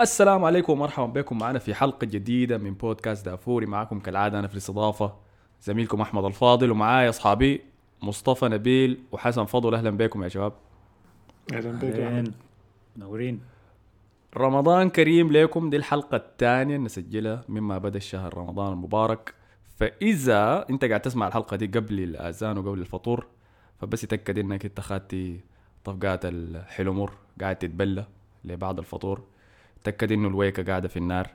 السلام عليكم ومرحبا بكم معنا في حلقة جديدة من بودكاست دافوري. معكم كالعادة أنا في الاستضافة زميلكم أحمد الفاضل ومعاي أصحابي مصطفى نبيل وحسن فضل. أهلا بكم يا شباب. أهلا بك يا أهلين. منورين. رمضان كريم لكم. دي الحلقة الثانية نسجلها مما بدأ الشهر رمضان المبارك. فإذا أنت قاعد تسمع الحلقة دي قبل الأذان وقبل الفطور فبس تأكد إنك أنت خدتي طرقات الحلو مر قاعد تتبلى لبعد الفطور. تأكد إنه الويكة قاعدة في النار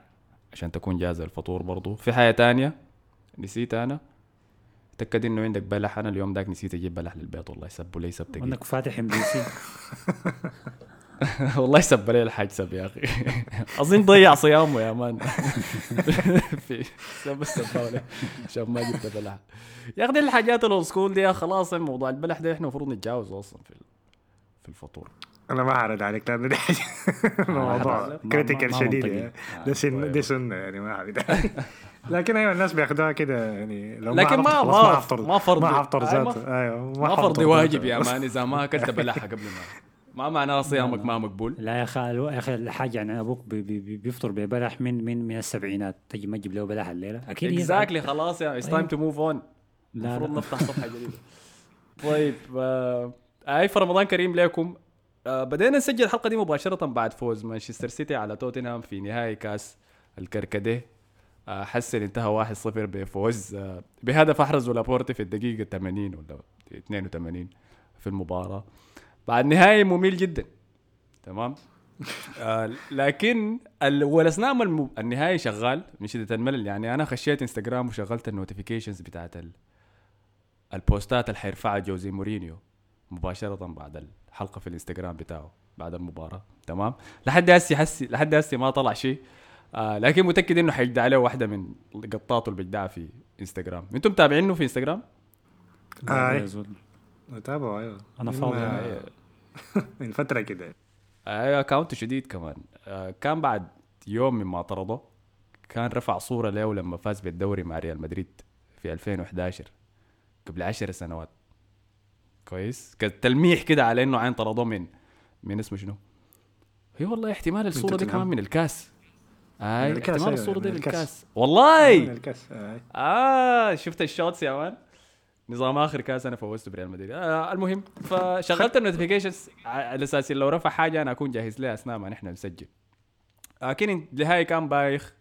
عشان تكون جاهزة الفطور برضو. في حاجة تانية نسيت أنا؟ تأكد إنه عندك بلح. أنا اليوم داك نسيت أجيب بلح للبيت. والله سبوا لي سبت وأنك فاتح ام والله سب لي الحاج سب يا أخي. أظن ضيع صيامه يا man. في سب السباوة لي عشان ما جبت بلح. يا أخي الحاجات ال old school دي خلاص موضوع البلح ده إحنا المفروض نتجاوزه أصلا في في الفطور. أنا ما حرد عليك لأنه دي حاجة موضوع critical شديد. يعني. ده سن دي سنة يعني ما حرد لكن أيوه الناس بياخدوها كده يعني لو لكن ما- ما- ما فرض. ما حفطر أي ما- ذاته أيوه ما فرض واجب. يا man إذا ما اكلت بلح قبل ما ما معناه صيامك ما مقبول لا يا أخي يا أخي الحاج يعني أبوك بي بي بي- بيفطر ببلح من من من السبعينات تجي ما تجيب له بلح الليلة أكيد. exactly خلاص yeah it's time to move on المفروض نفتح صفحة جديدة طيب آه، اي في رمضان كريم لكم آه، بدينا نسجل الحلقة دي مباشرة بعد فوز مانشستر سيتي على توتنهام في نهائي كأس الكركديه. آه، حسن انتهى 1-0 بفوز آه، بهدف أحرزه لابورتي في الدقيقة 80 ولا 82 في المباراة. بعد نهائي ممل جدا. تمام؟ آه لكن ال- والاثناء ما الم- النهائي شغال. من شده الملل يعني أنا خشيت إنستغرام وشغلت ال notifications بتاعت ال- البوستات اللي حيرفعها جوزي مورينيو مباشرة بعد الحلقة في الإنستغرام بتاعه بعد المباراة. تمام؟ لحد هسي حسي لحد هسي ما طلع شيء. آه لكن متأكد إنه حيجدع عليه واحدة من قطاته اللي بيجدعها في إنستغرام. أنتم متابعينه في إنستغرام. يا زول. متابعه أيوه. من- فاضي. آه، من فترة كده. أيوه اكونته شديد كمان. آه كان بعد يوم مما طرده كان رفع صورة له لما فاز بالدوري مع ريال مدريد في 2011 قبل 10 سنوات. كويس. كتلميح كده على إنه عين طردوه من من اسمه شنو؟ هي والله احتمال الصورة دي. كمان من الكاس. آي من الكاس، احتمال أيوة، الصورة دي من من الكاس. الكاس من والله الكاس آي. آه شفت ال shots يا man؟ نظام آخر كاس أنا فوزت بريال مدريد. آه المهم فشغلت ال notifications. على أساس لو رفع حاجة أنا أكون جاهز لها أثناء ما نحن نسجل. لكن النهاية كان بايخ.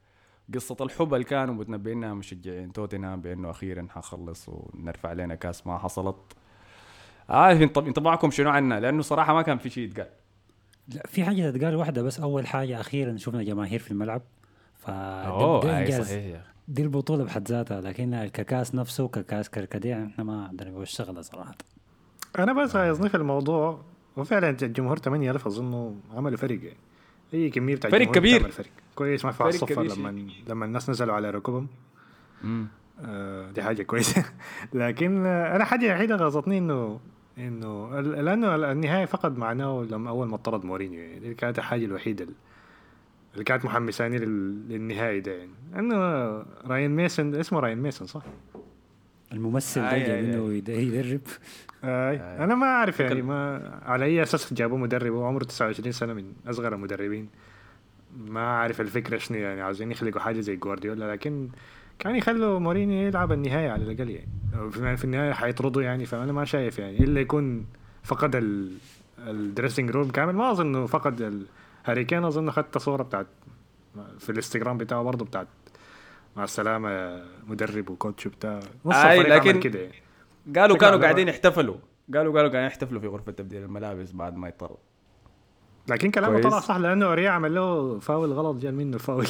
قصة الحب اللي كانوا متنبئينها مشجعين توتنهام بأنه أخيرا حنخلص ونرفع لنا كاس ما حصلت. عارف آه انطباعكم شنو عنها لأنه صراحة ما كان في شيء يتقال لا في حاجة تتقال واحدة بس أول حاجة أخيرا شفنا جماهير في الملعب ف. صحيح. دي البطولة بحد ذاتها لكن ككاس نفسه ككاس كركديه إحنا ما عندنا الشغله صراحة أنا بس عايزني في الموضوع وفعلا الجمهور 8000 اظنه عملوا فرق يعني أي كمية بتاع فرق جمهور كبير. فرق كويس ما في فرق الصفر كبير شيء. لما لما الناس نزلوا على ركبهم مم. آه دي حاجة كويسة لكن أنا حاجة وحيده غاظتني إنه إنه ال- لأنه النهاية فقد معناه لما أول ما طرد مورينيو يعني دي كانت الحاجة الوحيدة اللي كانت محمساني لل- للنهائي ده يعني. انه راين ميسون اسمه راين ميسون صح؟ الممثل ده آي- جاب آي- انه يد- يدرب. آه. أنا ما أعرف يعني ما على أي أساس جابوا مدرب؟ هو عمره 29 سنة من أصغر المدربين. ما أعرف الفكرة شنو يعني عاوزين يخلقوا حاجة زي جوارديولا لكن كان يخلوا مورينيو يلعب النهاية على الأقل يعني. في- في النهاية حيطردوا يعني فأنا ما شايف يعني. إلا يكون فقد ال ال dressing room كامل. ما أظن فقد ال- هاري كين. أظن اخذت صورة بتاعت في الإنستغرام بتاعه برضه بتاعت مع السلامة يا مدرب و coach وبتاع. نص عمل لكن- كده يعني. قالوا كانوا قاعدين يحتفلوا. قالوا قالوا قاعدين يحتفلوا في غرفة تبديل الملابس بعد ما يطرد لكن كلامه. طلع صح لأنه اوريا عمل له فاول غلط جال منه فاول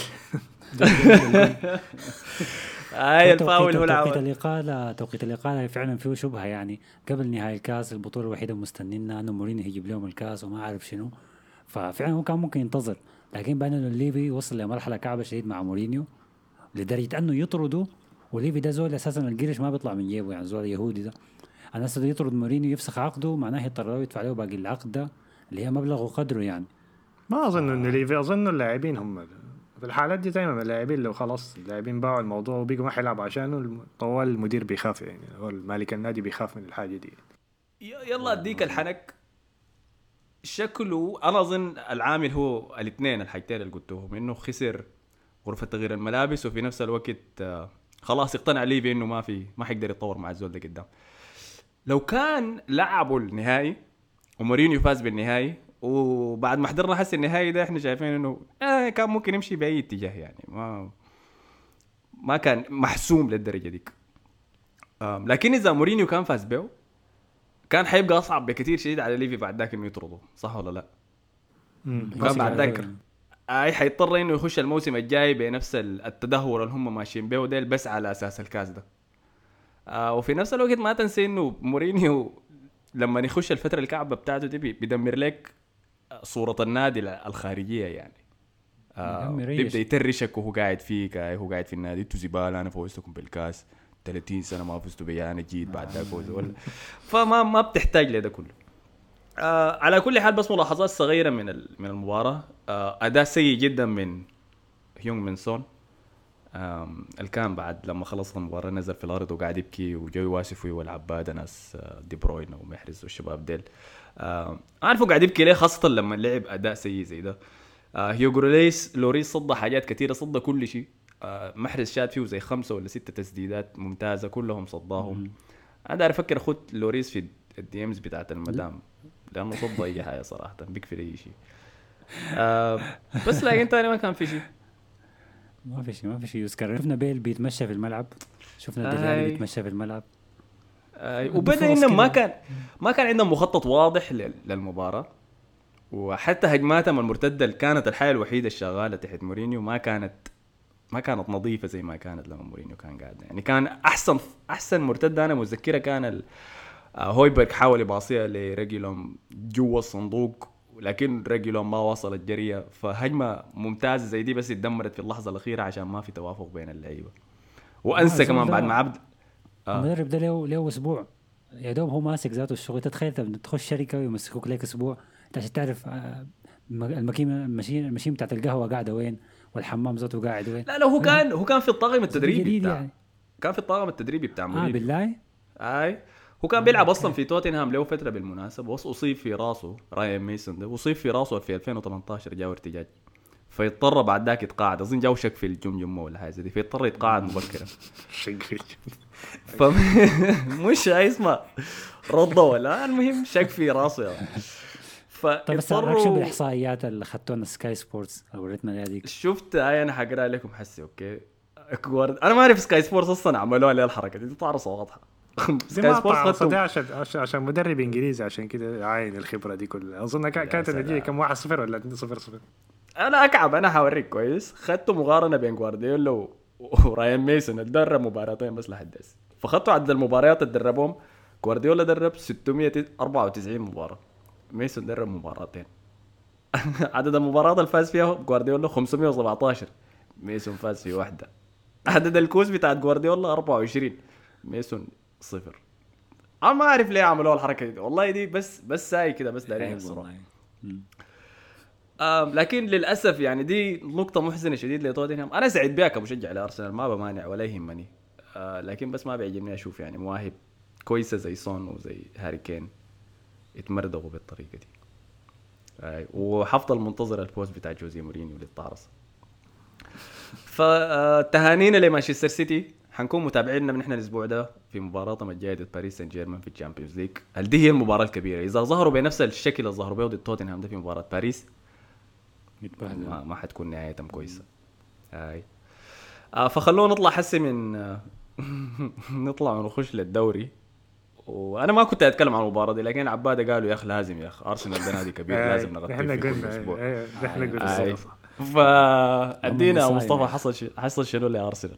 اي الفاول. هو توقيت العمل الإقالة توقيت الإقالة فعلا فيه شبهة يعني. قبل نهاية الكاس البطولة الوحيدة مستنينا أنه مورينيو يجيب لهم الكاس وما عارف شنو. ففعلا هو كان ممكن ينتظر. لكن بان انه الليفي وصل لمرحلة كعبة شديد مع مورينيو لدرجة أنه يطردوا وليفي ده زول أساسا القرش ما بيطلع من جيبه يعني زول يهودي ده. الناس اللي يطرد مورينيو يفسخ عقده معناه يضطر يدفع له باقي العقد ده. اللي هي مبلغ وقدره يعني. ما أظن انه ليفي أظن اللاعبين هم في الحالات دي دائما اللاعبين لو خلاص اللاعبين باعوا الموضوع وبقوا ما حيلعبوا عشانه طوال المدير بيخاف يعني هو مالك النادي بيخاف من الحاجة دي. يلا أديك الحنك. شكله أنا أظن العامل هو الاثنين الحاجتين اللي قلتهم إنه خسر غرفة تغيير الملابس وفي نفس الوقت آه، خلاص اقتنع ليفي إنه ما في ما حيقدر يتطور مع الزول ده قدام. لو كان لعبوا النهائي ومورينيو فاز بالنهائي وبعد ما حضرنا حس النهائي ده إحنا شايفين إنه آه كان ممكن يمشي بأي اتجاه يعني. ما ما كان محسوم للدرجة ديك. لكن إذا مورينيو كان فاز بيه كان حيبقى أصعب بكثير شديد على ليفي بعد ذاك إنه يطرده. صح ولا لا؟ كان بعد ذاك. اي حيضطر إنه يخش الموسم الجاي بنفس التدهور اللي هم ماشيين بيه ديل بس على أساس الكاس ده. آه وفي نفس الوقت ما تنسي إنه مورينيو لما يخش الفترة الكعبة بتاعته دي بي- بيدمر لك صورة النادي الخارجية يعني. آه بيبدأ. يترشك وهو قاعد فيك هو قاعد في النادي أنتوا زبالة أنا فوزتكم بالكاس 30 سنة ما فزتوا بي أنا جيت بعد ذاك ولا فما ما بتحتاج لده كله. آه على كل حال بس ملاحظات صغيرة من من المباراة. آه أداء سيء جدا من هيونغ من سون. آم، اللي كان بعد لما خلص المباراة نزل في الأرض وقاعد يبكي وجو يواسوا فيه والعباده ناس آه، دي بروين ومحرز والشباب ديل. عارفه قاعد يبكي ليه؟ خاصة لما لعب أداء سيء زي ده. آه هيوغو لوريس لوريس صد حاجات كثيرة صد كل شيء. آه محرز شاد فيه زي خمسة ولا ستة تسديدات ممتازة كلهم صداهم. أنا داير أفكر اخد لوريس في ال DMs بتاعت المدام لأنه صد أي حاجة صراحة بيكفي أي شيء. آه بس لكن تاني ما كان في شيء. ما في شيء ما في شيء. يذكر شفنا بيل بيتمشى في الملعب. شفنا. ديلي آلي بيتمشى في الملعب. آه، وبدأ انهم ما. كان ما كان عندهم مخطط واضح لل- للمباراة. وحتى هجماتهم المرتده اللي كانت الحاجة الوحيدة الشغالة تحت مورينيو. ما كانت ما كانت نظيفة زي ما كانت لما مورينيو كان قاعد. يعني كان أحسن أحسن مرتدة أنا متذكرها كان آه، هويبرغ حاول يباصيها لريجيلون جوا الصندوق. لكن ريجيلون ما وصلت جرية فهجمة ممتازة زي دي بس اتدمرت في اللحظة الأخيرة عشان ما في توافق بين اللعيبة. وأنسى كمان بعد ما عبد آه. المدرب ده له له أسبوع. يا دوب هو ماسك ذاته الشغل. تتخيل تخش شركة ويمسكوك لك أسبوع. انت عشان تعرف الم- المكينه ال machine ال machine بتاعت القهوة قاعدة وين؟ والحمام ذاته قاعد وين؟ لا لا هو كان هو كان في الطاقم التدريبي بتاع يعني. كان في الطاقم التدريبي بتاع آه مورينيو بالله؟ أي. هو كان بيلعب أصلا في توتنهام له فترة بالمناسبة بس أصيب في راسه رايان ميسون ده اصيب في راسه في 2018 جاء ارتجاج. فيضطر بعد ذاك يتقاعد. أظن جاو شك في الجمجمه ولا حاجة زي دي فيضطر يتقاعد مبكرا. مش اسمه رضه ولا المهم شك في راسه يعني. طيب بس شو بالإحصائيات اللي اخذتونا سكاي سبورتس وريتنا لها ديك شفت هاي أنا حقرأ لكم حسي أوكي. أنا ما أعرف سكاي سبورتس أصلا عملوها لي الحركه دي تعرص واضحه سكاي ما سبورتس خدتهم عشان عشان- مدرب إنجليزي عشان كده عاين الخبرة دي كلها. أظن كانت النتيجة. كم 1 0 ولا 2 0 0 أنا أكعب أنا حوريك كويس. خدت مقارنة بين جوارديولا ورايان ميسون. اتدرب مباراتين بس لحد هسه فخدتوا عدد المباريات اللي دربهم جوارديولا درب 694 مباراة. ميسون درب مباراتين. عدد المباريات اللي فاز فيها جوارديولا 517 ميسون فاز في واحدة. عدد الكؤوس بتاعت جوارديولا 24 ميسون صفر أنا ما أعرف ليه عملوا الحركة دي والله دي بس بس ساي كده بس دارين. آم لكن للأسف يعني دي نقطة محزنة شديد لتوتنهام، أنا سعيد بها كمشجع لأرسنال ما بمانع ولا يهمني. آه لكن بس ما بيعجبني أشوف يعني مواهب كويسة زي سون وزي هاري كين يتمردغوا بالطريقة دي. آه وحفضل منتظر ال post بتاع جوزي مورينيو للطارس. فتهانينا لمانشستر سيتي حنكون متابعيننا من إحنا الأسبوع ده في مباراتهم الجايه ضد باريس سان جيرمان في ال Champions League، هل دي هي المباراة الكبيرة؟ إذا ظهروا بنفس الشكل اللي ظهروا به ضد توتنهام ده في مباراة باريس. ما, ما حتكون نهايتهم كويسة هاي آه فخلونا نطلع حسي من آه، نطلع ونخش للدوري وأنا ما كنت أتكلم عن المباراة دي لكن عبادة قالوا يا اخ لازم يا اخ أرسنال ده نادي كبير لازم نغطيه في كل أسبوع إيه، إحنا. قلنا. فأدينا مصطفى. حصل. حصل شنو لأرسنال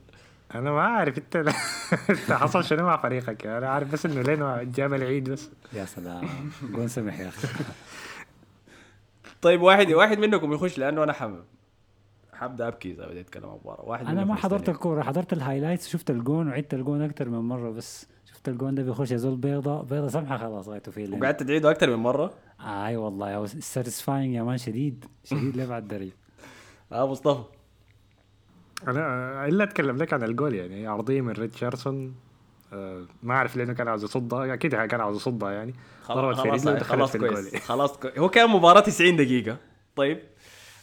أنا ما عارف أنت أنت حصل شنو مع فريقك؟ أنا عارف بس إنه لينو جاب العيد بس. يا سلام. قول سمح يا أخي. طيب واحد واحد منكم يخش لأنه أنا حم... حبدا ابكي اذا بديت أتكلم عن المباراه واحد أنا ما حضرت. الكورة حضرت ال highlights شفت الجون وعدت الجون أكثر من مرة بس. شفت الجون ده بيخش يا زول بيضة بيضة سمحة خلاص غايته فيه لين. وقعدت تعيده أكثر من مرة؟ أي والله satisfying يا man شديد شديد لابعد درجه آه مصطفى. أنا إلا أتكلم لك عن الجول يعني عرضيه من ريتشاردسون آه ما أعرف لأنه كان عاوز يصدها أكيد كان عاوز يصدها يعني. خلاص خلاص, خلاص كويس. خلاص كويس. هو كان مباراة 90 دقيقة. طيب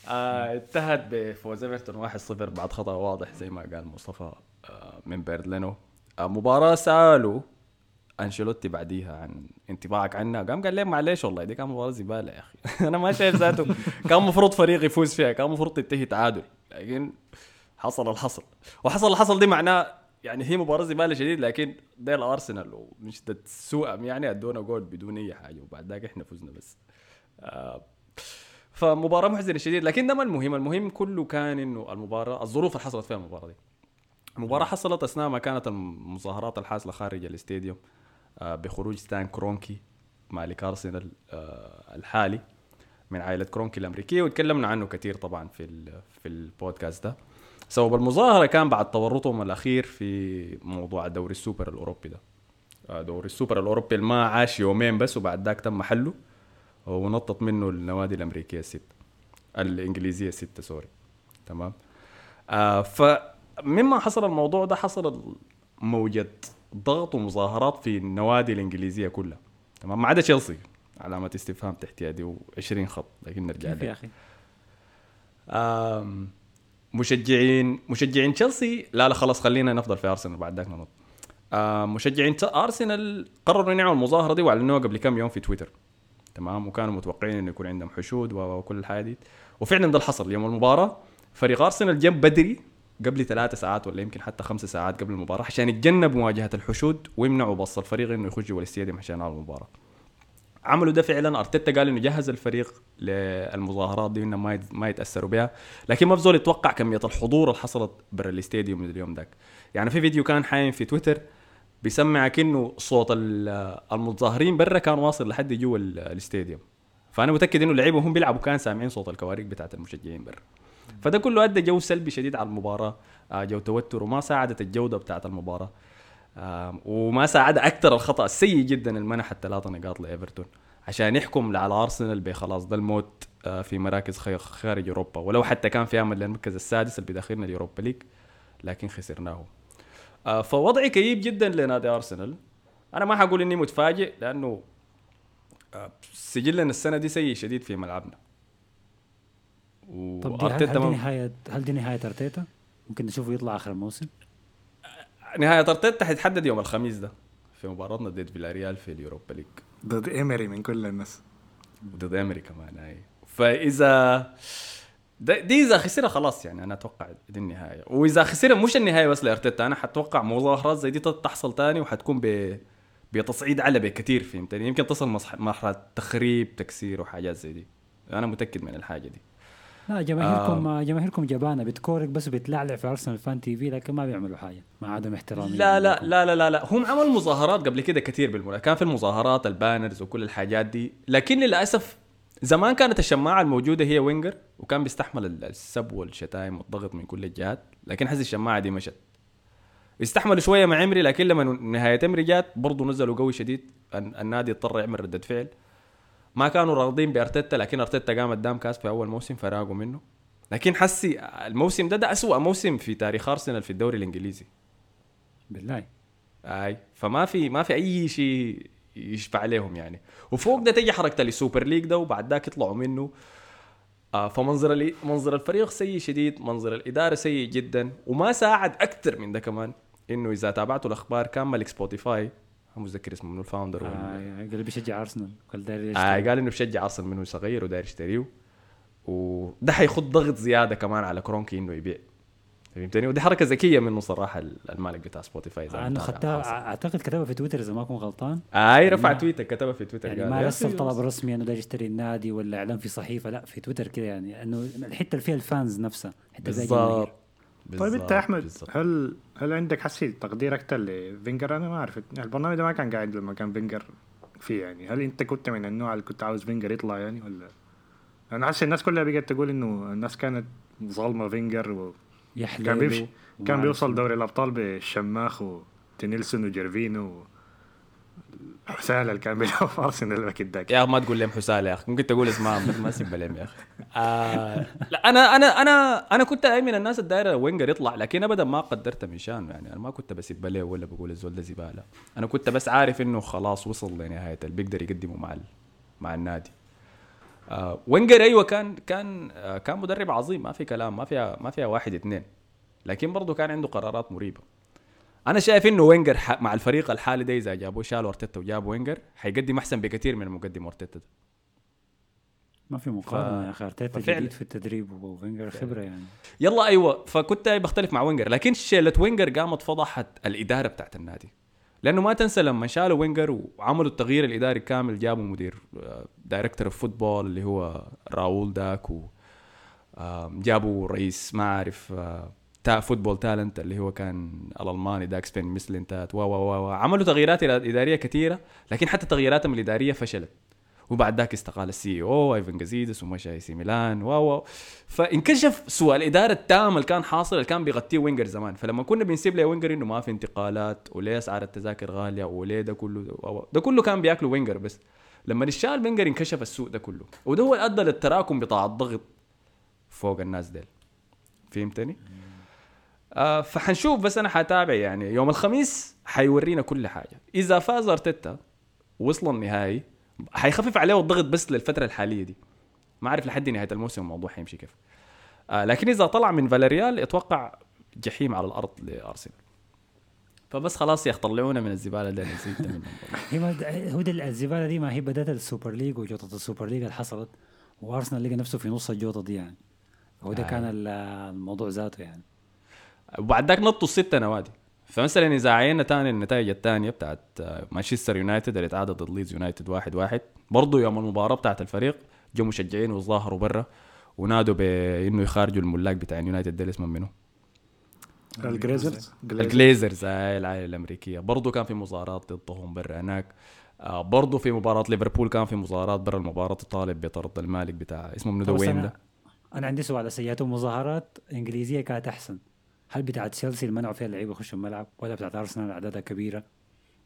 آه انتهت بفوز إيفرتون 1-0 بعد خطأ واضح زي ما قال مصطفى آه من بيرلينو آه مباراة سألوا أنشيلوتي بعديها عن انطباعك عنها. قام قال لي معلش والله دي كان مباراة زبالة يا أخي. أنا ما شايف ذاته. كان المفروض فريق يفوز فيها كان المفروض تنتهي تعادل. لكن حصل الحصل وحصل الحصل دي معناه يعني هي مباراة زباله شديد لكن ده الارسنال ومن شده سوءهم يعني أدونا جول بدون أي حاجة وبعد ذاك إحنا فزنا بس. آه فمباراة محزنة شديد لكن ده ما المهم. المهم كله كان إنه المباراة الظروف اللي حصلت فيها المباراة دي. المباراه حصلت أثناء ما كانت المظاهرات الحاصله خارج ال stadium آه بخروج ستان كرونكي مالك أرسنال آه الحالي من عائلة كرونكي الأمريكية وتكلمنا عنه كثير طبعا في في البودكاست ده. سبب المظاهرة كان بعد تورطهم الأخير في موضوع دوري السوبر الأوروبي ده. آه دوري السوبر الأوروبي اللي ما عاش يومين بس وبعد ذاك تم حله ونطط منه النوادي الأمريكية السته الإنجليزية السته sorry. تمام؟ آه فمما حصل الموضوع ده حصل موجة ضغط ومظاهرات في النوادي الإنجليزية كلها. تمام؟ ما عدا تشيلسي علامة استفهام تحت يدي و20 خط لكن نرجع كيف يا أخي؟ مشجعين مشجعين تشيلسي لا لا خلاص خلينا نفضل في ارسنال بعد ذاك ننط. مشجعين ارسنال قرروا ينعوا المظاهرة دي وأعلنوها قبل كم يوم في تويتر تمام؟ وكانوا متوقعين إنه يكون عندهم حشود وكل الحاجة دي وفعلا ده اللي حصل. يوم المباراة فريق ارسنال جاب بدري قبل ثلاثة ساعات ولا يمكن حتى خمسة ساعات قبل المباراة عشان يتجنب مواجهة الحشود ويمنعوا بص الفريق إنه يخش جوا الاستاديوم عشان المباراة. عملوا ده فعلا. أرتيتا قال إنه جهز الفريق للمظاهرات دي انه ما ما يتأثروا بها. لكن ما بزول يتوقع كمية الحضور اللي حصلت برا ال stadium اليوم ذاك يعني في فيديو كان حايم في تويتر بيسمعك إنه صوت المتظاهرين برا كان واصل لحد جوا ال stadium. فأنا متأكد إنه اللعيبة وهم بيلعبوا كان سامعين صوت الكواريك بتاعت المشجعين برا. فده كله أدى جو سلبي شديد على المباراة آه، جو توتر وما ساعدت الجودة بتاعت المباراة. وما ساعد أكثر الخطأ السيء جدا المنح الثلاثة نقاط لإيفرتون. عشان يحكم على أرسنال بخلاص ده الموت آه، في مراكز خارج أوروبا. ولو حتى كان في آمل للمركز السادس اللي بيدخلنا ال Europa League لكن خسرناه آه، فوضعي كئيب جدا لنادي أرسنال. أنا ما حقول إني متفاجئ لأنه آه، سجلنا السنة دي سيء شديد في ملعبنا. طب دي هل, هل دي نهايه هل دي نهاية أرتيتا؟ ممكن نشوفه يطلع آخر الموسم؟ نهاية أرتيتا حتتحدد يوم الخميس ده في مباراتنا ضد فيلاريال في ال Europa League. ضد إيمري من كل الناس. ضد إيمري كمان أي. فإذا دي إذا خسرها خلاص يعني أنا أتوقع دي النهاية. وإذا خسرها مش النهاية بس لأرتيتا أنا حتوقع مظاهرات زي دي تحصل تاني وحتكون ب بتصعيد على بكثير فهمتني؟ يمكن تصل مرحلة تخريب تكسير وحاجات زي دي. أنا متأكد من الحاجة دي. لا جماهيركم آه. جماهيركم جبانة. بتكورك بس بتلعلع في Arsenal Fan TV لكن ما بيعملوا حاجة. مع عدم احترام لا لا لا لا لا لا. هم عملوا مظاهرات قبل كده كثير بالمناسبه كان في المظاهرات ال banners وكل الحاجات دي. لكن للأسف زمان كانت الشماعة الموجودة هي وينجر وكان بيستحمل السب والشتايم والضغط من كل الجهات. لكن حس الشماعة دي مشت. استحملوا شوية مع إمري لكن لما نهاية إمري جات برضه نزلوا قوي شديد. النادي اضطر يعمل ردة فعل. ما كانوا راضين بأرتيتا لكن أرتيتا قام قدام كاس في أول موسم فراقوا منه. لكن حسي الموسم ده ده اسوء موسم في تاريخ أرسنال في الدوري الإنجليزي. بالله. أي فما في ما في أي شيء يشفع عليهم يعني. وفوق ده تجي حركة ال Super League ده وبعد ذاك يطلعوا منه. آه فمنظر منظر الفريق سيء شديد منظر الإدارة سيء جدا وما ساعد أكثر من ده كمان. إنه إذا تابعتوا الأخبار كان ملك سبوتيفاي متذكر اسمه منه ال founder آه قال بيشجع ارسنال قال داير آه قال إنه بيشجع ارسنال منه صغير وداير يشتريه. وده حيخط ضغط زيادة كمان على كرونكي إنه يبيع. فهمتني؟ ودي حركة ذكية منه صراحة المالك بتاع سبوتيفاي أنا آه خدتها أعتقد كتبها في تويتر إذا ما أكون غلطان. آه أي رفع تويتر كتبها في تويتر. يعني ما رسل طلب رسمي أنه داير يشتري النادي ولا إعلان في صحيفة لا في تويتر كده يعني. إنه الحته اللي فيها ال fans نفسها حتة بالضبط. طيب انت يا أحمد بالزبط. هل هل عندك حسي تقدير أكثر لفينجر؟ أنا ما أعرف. البرنامج ده ما كان قاعد لما كان فينجر فيه يعني. هل أنت كنت من النوع اللي كنت عاوز فينجر يطلع يعني ولا؟ أنا حاسس الناس كلها بقت تقول إنه الناس كانت ظالمة فينجر و كان بيمشي كان بيوصل دوري الأبطال بالشماخ ودينيلسون وجيرفينو حثالة بيلعب في ارسنال ذاك يا أخي ما تقول لهم حثالة يا أخي. ممكن تقول اسمها بس ما سيب لهم يا أخي. آه لا أنا أنا أنا أنا كنت من الناس الدايره وينجر يطلع لكن ابدا ما قدرت من شان يعني. أنا ما كنت بسيب له ولا بقول الزول ده زبالة. أنا كنت بس عارف إنه خلاص وصل لنهاية اللي بيقدر يقدمه مع ال- مع النادي. آه وينجر أيوه كان كان آه كان مدرب عظيم ما في كلام ما فيها ما فيها واحد اثنين. لكن برضه كان عنده قرارات مريبة. أنا شايف إنه وينجر ح- مع الفريق الحالي ده إذا جابوه شالوا ارتيتا وجابوا وينجر حيقدم أحسن بكثير من المقدم ارتيتا ده. ما في مقارنة ف- يا أخي أرتيتا. جديد في التدريب وفينجر خبرة يعني. يلا أيوه فكنت بختلف مع وينجر لكن شيلة وينجر قامت فضحت الإدارة بتاعت النادي. لأنه ما تنسى لما شالوا وينجر وعملوا التغيير الإداري كامل جابوا مدير آه، director of football اللي هو راؤول داك و آه، جابوا رئيس ما اعرف آه، تا football talent اللي هو كان الألماني داك سفين مسلنتات و و و. عملوا تغييرات اداريه كثيره لكن حتى تغييراتهم الإدارية فشلت وبعد ذاك استقال ال CEO إيفان جازيدس ومشى AC Milan و و فانكشف سوء الإدارة التام اللي كان حاصل اللي كان بيغطيه وينجر زمان فلما كنا بنسيب له وينجر إنه ما في انتقالات وليه أسعار التذاكر غالية وليه ده كله. ده كله كان بياكلوا وينجر بس لما انشال وينجر انكشف السوء ده كله وده هو أدى للتراكم بتاع الضغط فوق الناس ديل فهمتني؟ آه فحنشوف بس أنا حتابع يعني. يوم الخميس حيورينا كل حاجة. إذا فاز ارتيتا وصل النهائي حيخفف عليه الضغط بس للفترة الحالية دي. ما أعرف لحد نهاية الموسم الموضوع حيمشي كيف. آه لكن إذا طلع من فياريال أتوقع جحيم على الأرض لأرسنال. فبس خلاص يا أخي طلعونا من الزبالة دي أنا زهقت منهم. والله. هي ما هو ده الزبالة دي ما هي بدأت ال super league وجوطة ال super league اللي حصلت وأرسنال لقى نفسه في نص الجوطة دي يعني. هو ده آه. كان ال- الموضوع ذاته يعني. وبعد ذاك نطوا الستة نوادي. فمثلا إذا عينا تاني النتائج الثانية بتاعت آه، مانشستر يونايتد اللي تعادل ضد ليدز يونايتد واحد واحد. برضه يوم المباراة بتاعت الفريق جو مشجعين وظاهروا برا ونادوا بإنه يخارجوا الملاك بتاع يونايتد ده اسمهم منه الجليزرز الجليزرز. هاي العائلة الأمريكية. برضه كان في مظاهرات ضدهم برا هناك. آه برضه في مباراة ليفربول كان في مظاهرات برا. المباراة تطالب بطرد المالك بتاع اسمه منو ده؟ وين أنا عندي سؤال. سي ياتا المظاهرات إنجليزية كانت أحسن. هل بتاعت تشيلسي اللي منعوا فيها اللعيبة يخشوا الملعب ولا بتاعت أرسنال اعدادها كبيرة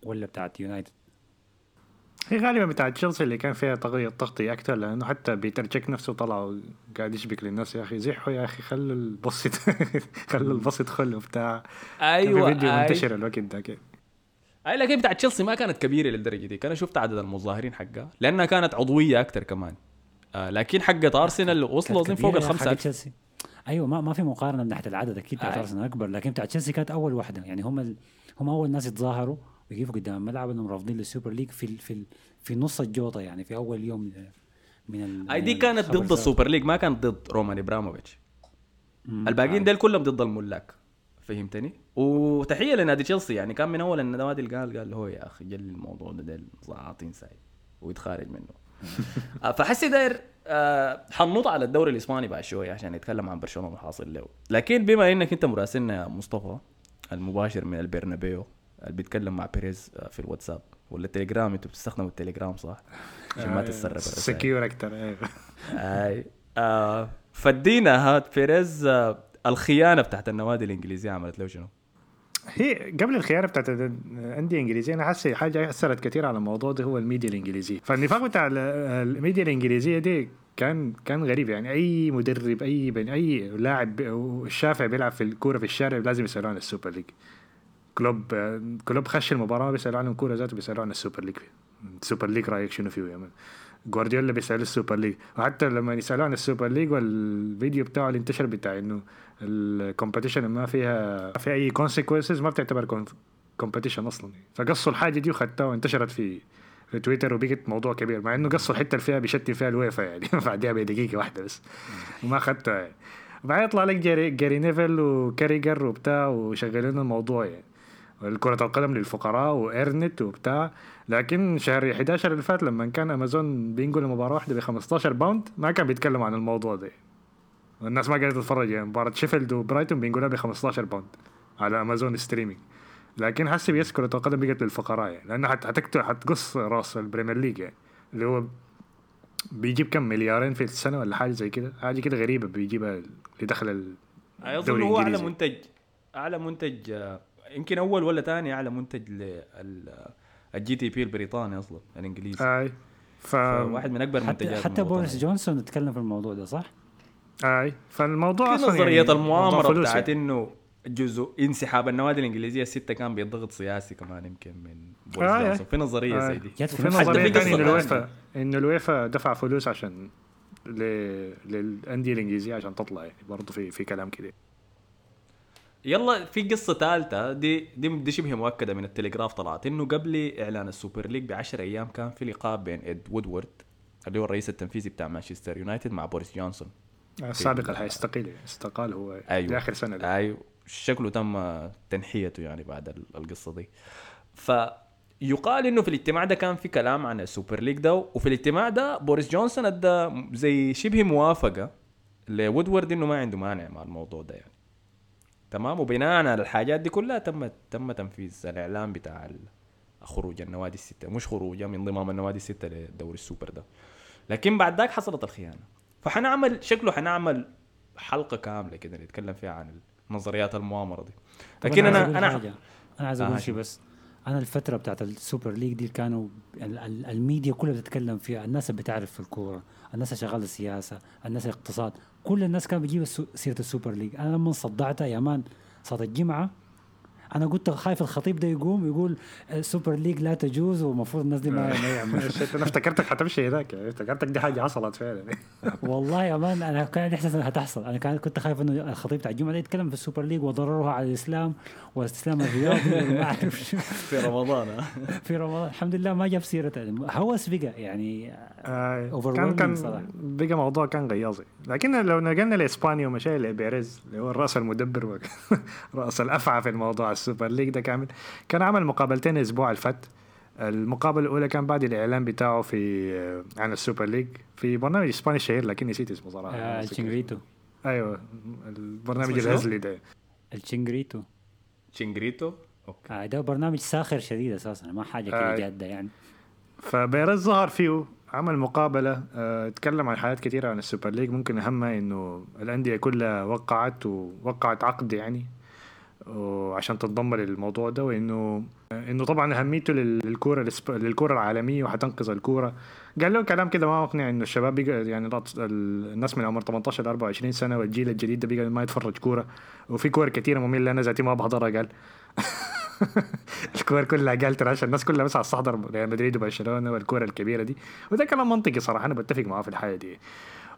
ولا بتاعت يونايتد؟ هي غالبا بتاع تشيلسي اللي كان فيها تغطية تغطية أكثر لأنه حتى بيتر تشيك نفسه طلع قاعد يشبّك للناس يا أخي زحوا يا أخي خلوا البص خلوا البص يدخل وبتاع. أيوة في فيديو أيوة. منتشر الوقت ذاك أي لكن بتاع تشيلسي ما كانت كبيرة للدرجة دي. كان شفت عدد المظاهرين حقها لأنها كانت عضوية أكثر كمان. آه لكن حقت أرسنال وصلوا فوق الخمسة تشيلسي. أيوه ما ما في مقارنة من ناحية العدد أكيد بتاعت. ارسنال أكبر لكن بتاعت تشيلسي كانت أول واحدة يعني هم ال... هم أول ناس يتظاهروا ويقفوا قدام الملعب إنهم رافضين لل super league في ال... في ال... في نص الجوطة يعني في أول يوم من ال... اي دي كانت ضد. ال super league ما كانت ضد رومان أبراموفيتش. الباقيين ديل كلهم ضد الملاك فهمتني؟ وتحية لنادي تشيلسي يعني كان من أول النوادي اللي قال قال هوي يا أخي ال الموضوع ده ديل عاطين ساي ويتخارج منه آه، فحسي داير آه، حنوط على الدوري الإسباني بعد شوية عشان نتكلم عن برشلونة الحاصل له لكن بما إنك أنت مراسلنا يا مصطفى المباشر من البرنابيو اللي بيتكلم مع بيريز آه، في الواتساب ولا التليجرام أنتوا بتستخدموا التليجرام صح؟ عشان ما تتسرب secure أكثر أيوه أي آه فأدينا هات بيريز آه الخيانة بتاعت النوادي الإنجليزية عملت له شنو؟ هي قبل الخيانة بتاعت الأندية الإنجليزية أنا حاسس حاجة أثرت كثير على الموضوع ده هو الميديا الإنجليزية. فالنفاق بتاع ال- الميديا الإنجليزية دي كان كان غريب يعني. أي مدرب أي بني أي لاعب الشافع بيلعب في الكورة في الشارع لازم يسألوه عن ال super league. كلوب كلوب خش المباراة بيسألوه عن الكورة ذاته بيسألوه عن ال super league. ال super league رأيك شنو فيه يا جوارديولا بيسال ال super league. وحتى لما يسألوه عن ال super league والفيديو بتاعه اللي انتشر بتاع إنه ال competition ما فيها في أي consequences ما بتعتبر competition أصلا. فقصوا الحاجة دي واخدتها وانتشرت في في تويتر وبقت موضوع كبير مع إنه قصوا الحته اللي فيها بيشتم فيها الويفا يعني. بعدها بدقيقة واحدة بس. وما اخدتها يعني. وبعدين يطلع لك جاري, جاري نيفل وكاريجر وبتاع وشغالين الموضوع يعني. الكرة القدم للفقراء و earn it وبتاع. لكن شهر 11 اللي فات لما كان أمازون بينقل مباراة واحدة ب 15 باوند ما كان بيتكلم عن الموضوع ده. والناس ما قاعدة تتفرج يعني. مباراة شيفيلد وبرايتون بينقلها ب 15 باوند على أمازون streaming. لكن هسه بس كرة القدم بقت للفقراء يعني. لأنها حت- حتكت- حتقص راس ال Premier League يعني. اللي هو بيجيب كم مليارين في السنة ولا حاجة زي كده. حاجة كده غريبة بيجيبها اللي دخل ال- أظن الدوري هو الإنجليزي. منتج أعلى منتج آه، يمكن أول ولا ثاني أعلى منتج ال GDP البريطاني أصلا الإنجليزي. أي. ف واحد من أكبر حتى منتجات حتى بوريس جونسون اتكلم في الموضوع ده صح؟ أي. فالموضوع في أصلا نظرية يعني المؤامرة بتاعت يعني. إنه جزء انسحاب النوادي الإنجليزية الستة كان بضغط سياسي كمان يمكن من بوريس آه، جونسون. في نظرية آه. زي دي. في حتى نظريه ثانية انه الويفا انه الويفا دفع فلوس عشان ل... للأندية الإنجليزية عشان تطلع يعني برضه في في كلام كده. يلا في قصة ثالثة دي دي دي شبه مؤكدة من التليجراف طلعت إنه قبل إعلان ال super league ب 10 أيام كان في لقاء بين إد وودورد اللي هو الرئيس التنفيذي بتاع مانشستر يونايتد مع بوريس جونسون. السابق اللي حيستقيل استقال هو أيوه. لآخر سنة ده. أيوه. شكله تم تنحيته يعني بعد ال- القصة دي. فيقال إنه في الاجتماع ده كان في كلام عن ال super league ده وفي الاجتماع ده بوريس جونسون أدى زي شبه موافقة لوودورد إنه ما عنده مانع مع الموضوع ده يعني. تمام؟ وبناء على الحاجات دي كلها تم تم تنفيذ الإعلان بتاع خروج النوادي الستة. مش خروجها من انضمام النوادي الستة لدوري السوبر ده. لكن بعد ذاك حصلت الخيانة. فحنعمل شكله حنعمل حلقة كاملة كده نتكلم فيها عن نظريات المؤامرة دي. لكن أنا أنا. أنا عايز آه، أقول هاشم. شيء بس. أنا الفترة بتاعت ال super league دي كانوا ال- ال- الميديا كلها بتتكلم فيها الناس اللي بتعرف في الكورة الناس اللي شغالة سياسه الناس الاقتصاد كل الناس بتجيب السو- سيرة ال super league. أنا لما ساعتها يا man صلاة الجمعة أنا قلت خايف الخطيب ده يقوم يقول ال super league لا تجوز والمفروض الناس دي ما, ما أنا افتكرتك حتمشي هناك يعني افتكرتك دي حاجة حصلت فعلا. والله يا مان أنا كان عندي إحساس إنها هتحصل. أنا كان كنت خايف إنه الخطيب بتاع الجمعة ده يتكلم في ال Super League وضررها على الإسلام والاستسلام الرياضي وما أعرف شو. في رمضان ها؟ في رمضان. الحمد لله ما جاب سيرة هوس بقى يعني آه، كان كان صراحة. بقى موضوع كان غياظي. لكن لو نقلنا لإسبانيا ومشينا لبيريز اللي هو الرأس المدبر ورأس الأفعى في الموضوع. ال Super League ده كامل. كان عمل مقابلتين الأسبوع اللي فات. المقابلة الأولى كان بعد الإعلان بتاعه في آه، عن ال Super League في برنامج إسباني شهير لكن نسيت اسمه صراحة. آه، الشيرينجيتو. أيوه البرنامج؟ الهزلي ده. الشيرينجيتو. شيرينجيتو okay. آه ده برنامج ساخر شديد أساسا ما حاجة كده آه. جادة يعني. فبيريز ظهر فيه عمل مقابلة اتكلم عن حاجات كثيرة عن ال Super League. ممكن أهمها إنه الأندية كلها وقعت ووقعت عقد يعني. وعشان تنضم للموضوع ده وإنه إنه طبعا أهميته لل- للكورة الإسب- للكورة العالمية وحتنقذ الكورة. قال له كلام كده ما مقنع إنه الشباب بقى يعني الناس من عمر 18 ل 24 سنة والجيل الجديد ده بقى ما يتفرج كورة. وفي كور كثيرة مملة أنا ذاتي ما بحضرها قال. الكور كلها قال عشان الناس كلها بس عايز تحضر ريال مدريد وبرشلونة والكورة الكبيرة دي. وده كلام منطقي صراحة أنا بتفق معاه في الحاجة دي.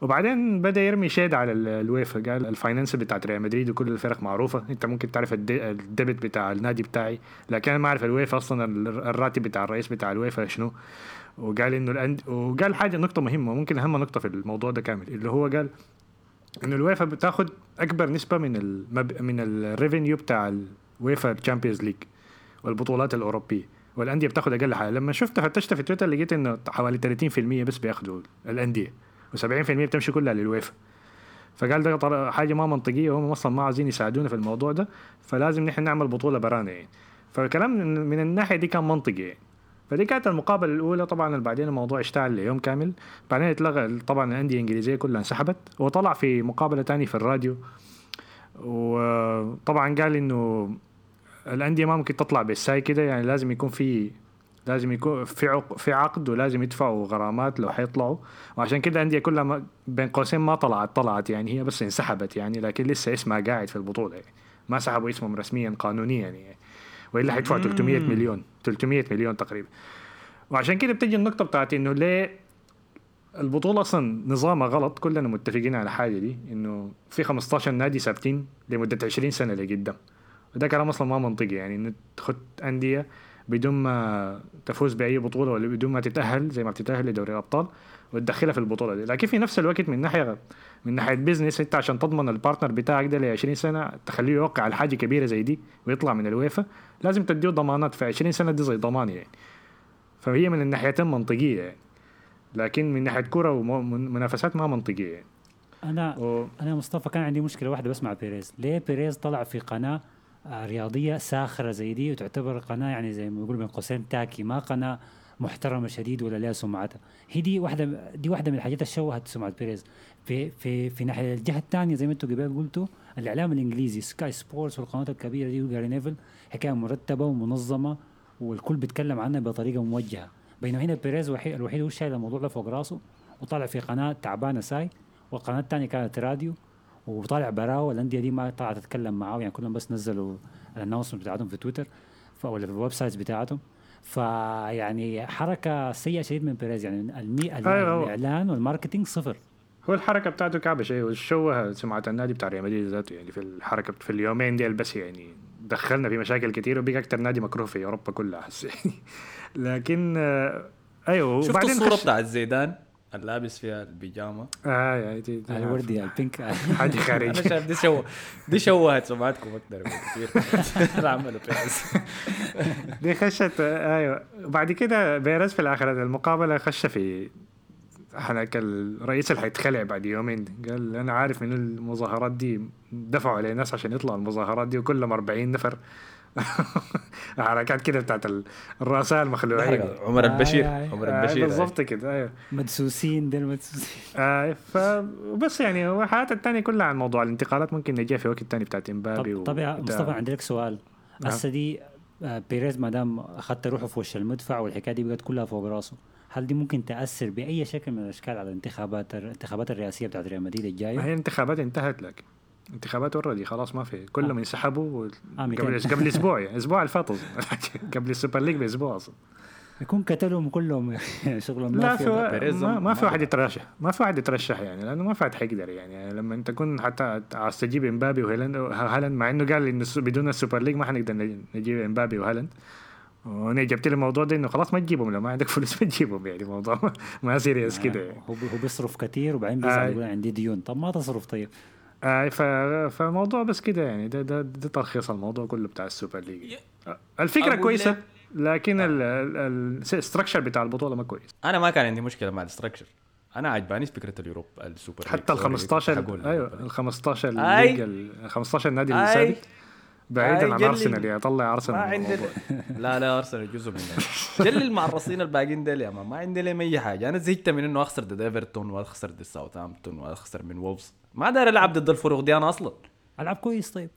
وبعدين بدأ يرمي shade على ال- الويفا قال ال finance بتاعت ريال مدريد وكل الفرق معروفة. انت ممكن تعرف ال de- ال debt بتاع النادي بتاعي لكن أنا ما أعرف الويفا أصلا ال- الراتب بتاع الرئيس بتاع الويفا شنو. وقال إنه الأند... وقال حاجة نقطة مهمة ممكن أهم نقطة في الموضوع ده كامل اللي هو قال إنه الويفا بتاخد أكبر نسبة من المب... من ال revenue بتاع الويفا Champions League والبطولات الأوروبية. والأندية بتاخد أقل حاجة. لما شفت فتشت في تويتر لقيت إنه حوالي 30% بس بياخدوا الأندية. و70% بتمشي كلها للويفا. فقال ده حاجة ما منطقية وهم أصلا ما عايزين يساعدونا في الموضوع ده فلازم نحن نعمل بطولة برانا يعني فالكلام من الناحية دي كان منطقي. يعني فدي كانت المقابلة الأولى. طبعا بعدين الموضوع اشتعل ليوم كامل. بعدين اتلغى طبعا الأندية الإنجليزية كلها انسحبت وطلع في مقابلة تانية في الراديو. وطبعا قال إنه الأندية ما ممكن تطلع بالساي كده يعني لازم يكون في لازم يكون في عق... في عقد ولازم يدفعوا غرامات لو حيطلعوا. وعشان كده الانديه كلها ما بين قوسين ما طلعت طلعت يعني هي بس انسحبت يعني لكن لسه اسمها قاعد في البطولة يعني. ما سحبوا اسمهم رسميا قانونيا يعني. وإلا حيدفعوا 300 مليون. 300 مليون تقريبا. وعشان كده بتجي النقطة بتاعت إنه ليه البطولة أصلا نظامها غلط كلنا متفقين على حاجة دي إنه في 15 نادي ثابتين لمدة 20 سنة لقدام. وده كلام أصلا ما منطقي يعني إنه تخد أندية بدون ما تفوز بأي بطولة ولا بدون ما تتأهل زي ما بتتأهل لدوري الأبطال وتدخلها في البطولة دي. لكن في نفس الوقت من ناحية من ناحية business أنت عشان تضمن ال partner بتاعك ده ل 20 سنة تخليه يوقع على حاجة كبيرة زي دي ويطلع من الويفا لازم تديه ضمانات في 20 سنة دي زي ضمان يعني. فهي من الناحيتين منطقية يعني. لكن من ناحية كورة ومنافسات ما منطقية يعني. أنا و... أنا مصطفى كان عندي مشكلة واحدة بس مع بيريز. ليه بيريز طلع في قناة رياضية ساخرة زي دي وتعتبر قناة يعني زي ما يقول بين قوسين tacky ما قناة محترمة شديد ولا لها سمعتها. هي دي واحدة دي واحدة من الحاجات اللي شوهت سمعه بيريز. في في في ناحية الجهة الثانية زي ما أنتم قبل قلتوا الإعلام الإنجليزي سكاي سبورتس والقنوات الكبيرة دي وجاري نيفل حكاية مرتبة ومنظمة والكل بيتكلم عنها بطريقة موجهة. بينما هنا بيريز الوحيد هو شايل الموضوع ده فوق راسه وطالع في قناة تعبانة ساي والقناه الثانية كانت راديو. وطالع براو الانديه دي ما طلعت تتكلم معاه يعني كلهم بس نزلوا ال announcement بتاعتهم في تويتر ولا في ال websites بتاعتهم. فيعني حركة سيئة شديد من بيريز يعني المي... أيوة. الإعلان وال marketing صفر. هو الحركة بتاعته كعبة شيء وشوه سمعه النادي بتاع ريال مدريد ذاته يعني في الحركة في اليومين ديل بس يعني دخلنا في مشاكل كتير وبقى أكثر نادي مكروه في أوروبا كلها احس يعني. لكن آه، أيوه شفت الصورة خش- بتاعت زيدان؟ اللابس فيها البيجامه آه دي- دي- الوردي ال pink حاجة أنا خارج شايف دي شو دي شوهت سمعتكم أكثر بكثير عملوا بيريز دي خشت أيوه وبعد كده بيرز في الآخر المقابلة خش في هناك الرئيس اللي حيتخلع بعد يومين. قال أنا عارف من المظاهرات دي دفعوا عليه ناس عشان يطلعوا المظاهرات دي وكلهم 40 نفر. حركات كده بتاعت ال- الرؤساء المخلوعين. عمر البشير. آه، عمر آه البشير بالضبط كده أيوه. مدسوسين دول مدسوسين. آه فبس يعني هو التانية كلها عن موضوع الانتقالات ممكن نجيها في وقت تاني بتاعت إمبابي طب, طب يا مصطفى عندي لك سؤال. نعم. هسه دي آه، بيريز ما دام أخذت روحه في وش المدفع والحكاية دي بقت كلها فوق راسه هل دي ممكن تأثر بأي شكل من الأشكال على الانتخابات الانتخابات الرئاسية بتاعت ريال مدريد ما الجايه؟ هي الانتخابات انتهت لك انتخابات already خلاص ما في. كلهم انسحبوا آه، ميتين. قبل قبل أسبوع يعني أسبوع الفات أظن. قبل ال Super League بأسبوع أصلا. يكون قتلهم كلهم شغلهم لا ما في ما, ما في واحد يترشح. ما في واحد يترشح يعني لأنه ما في واحد حيقدر يعني, يعني لما أنت تكون حتى عايز تجيب إمبابي وهالاند هالاند مع إنه قال إنه بدون ال Super League ما حنقدر نج- نجيب إمبابي وهالاند. وأنا جبت لي الموضوع ده إنه خلاص ما تجيبهم لو ما عندك فلوس ما تجيبهم يعني. موضوع ما serious كده يعني. هو هو بيصرف كتير وبعدين آه. بيزعل يقول عندي ديون. طب ما تصرف طيب؟ آه ف... فموضوع بس كده يعني ده ده, ده تلخيص الموضوع كله بتاع ال Super League آه، الفكرة كويسة لك- لكن الستركشر بتاع البطولة ما كويس أنا ما كان عندي مشكلة مع الاستراكشر أنا عجباني فكرة اليوروب السوبر حتى ال ليج. 15 حقول أيوه ال 15 أي. ليج ال 15 نادي. الثابت بعيدا عن. أرسنال يا طلع أرسنال ما عندي. لا لا أرسنال جزء منه جل المعرصين الباقيين ديل يا مان ما عندي لهم اي حاجة أنا زهقت من انه أخسر ضد إيفرتون وأخسر ضد ساوثهامبتون وأخسر من وولفز ما داير العب ضد الفرق دي أنا أصلا. ألعب كويس طيب.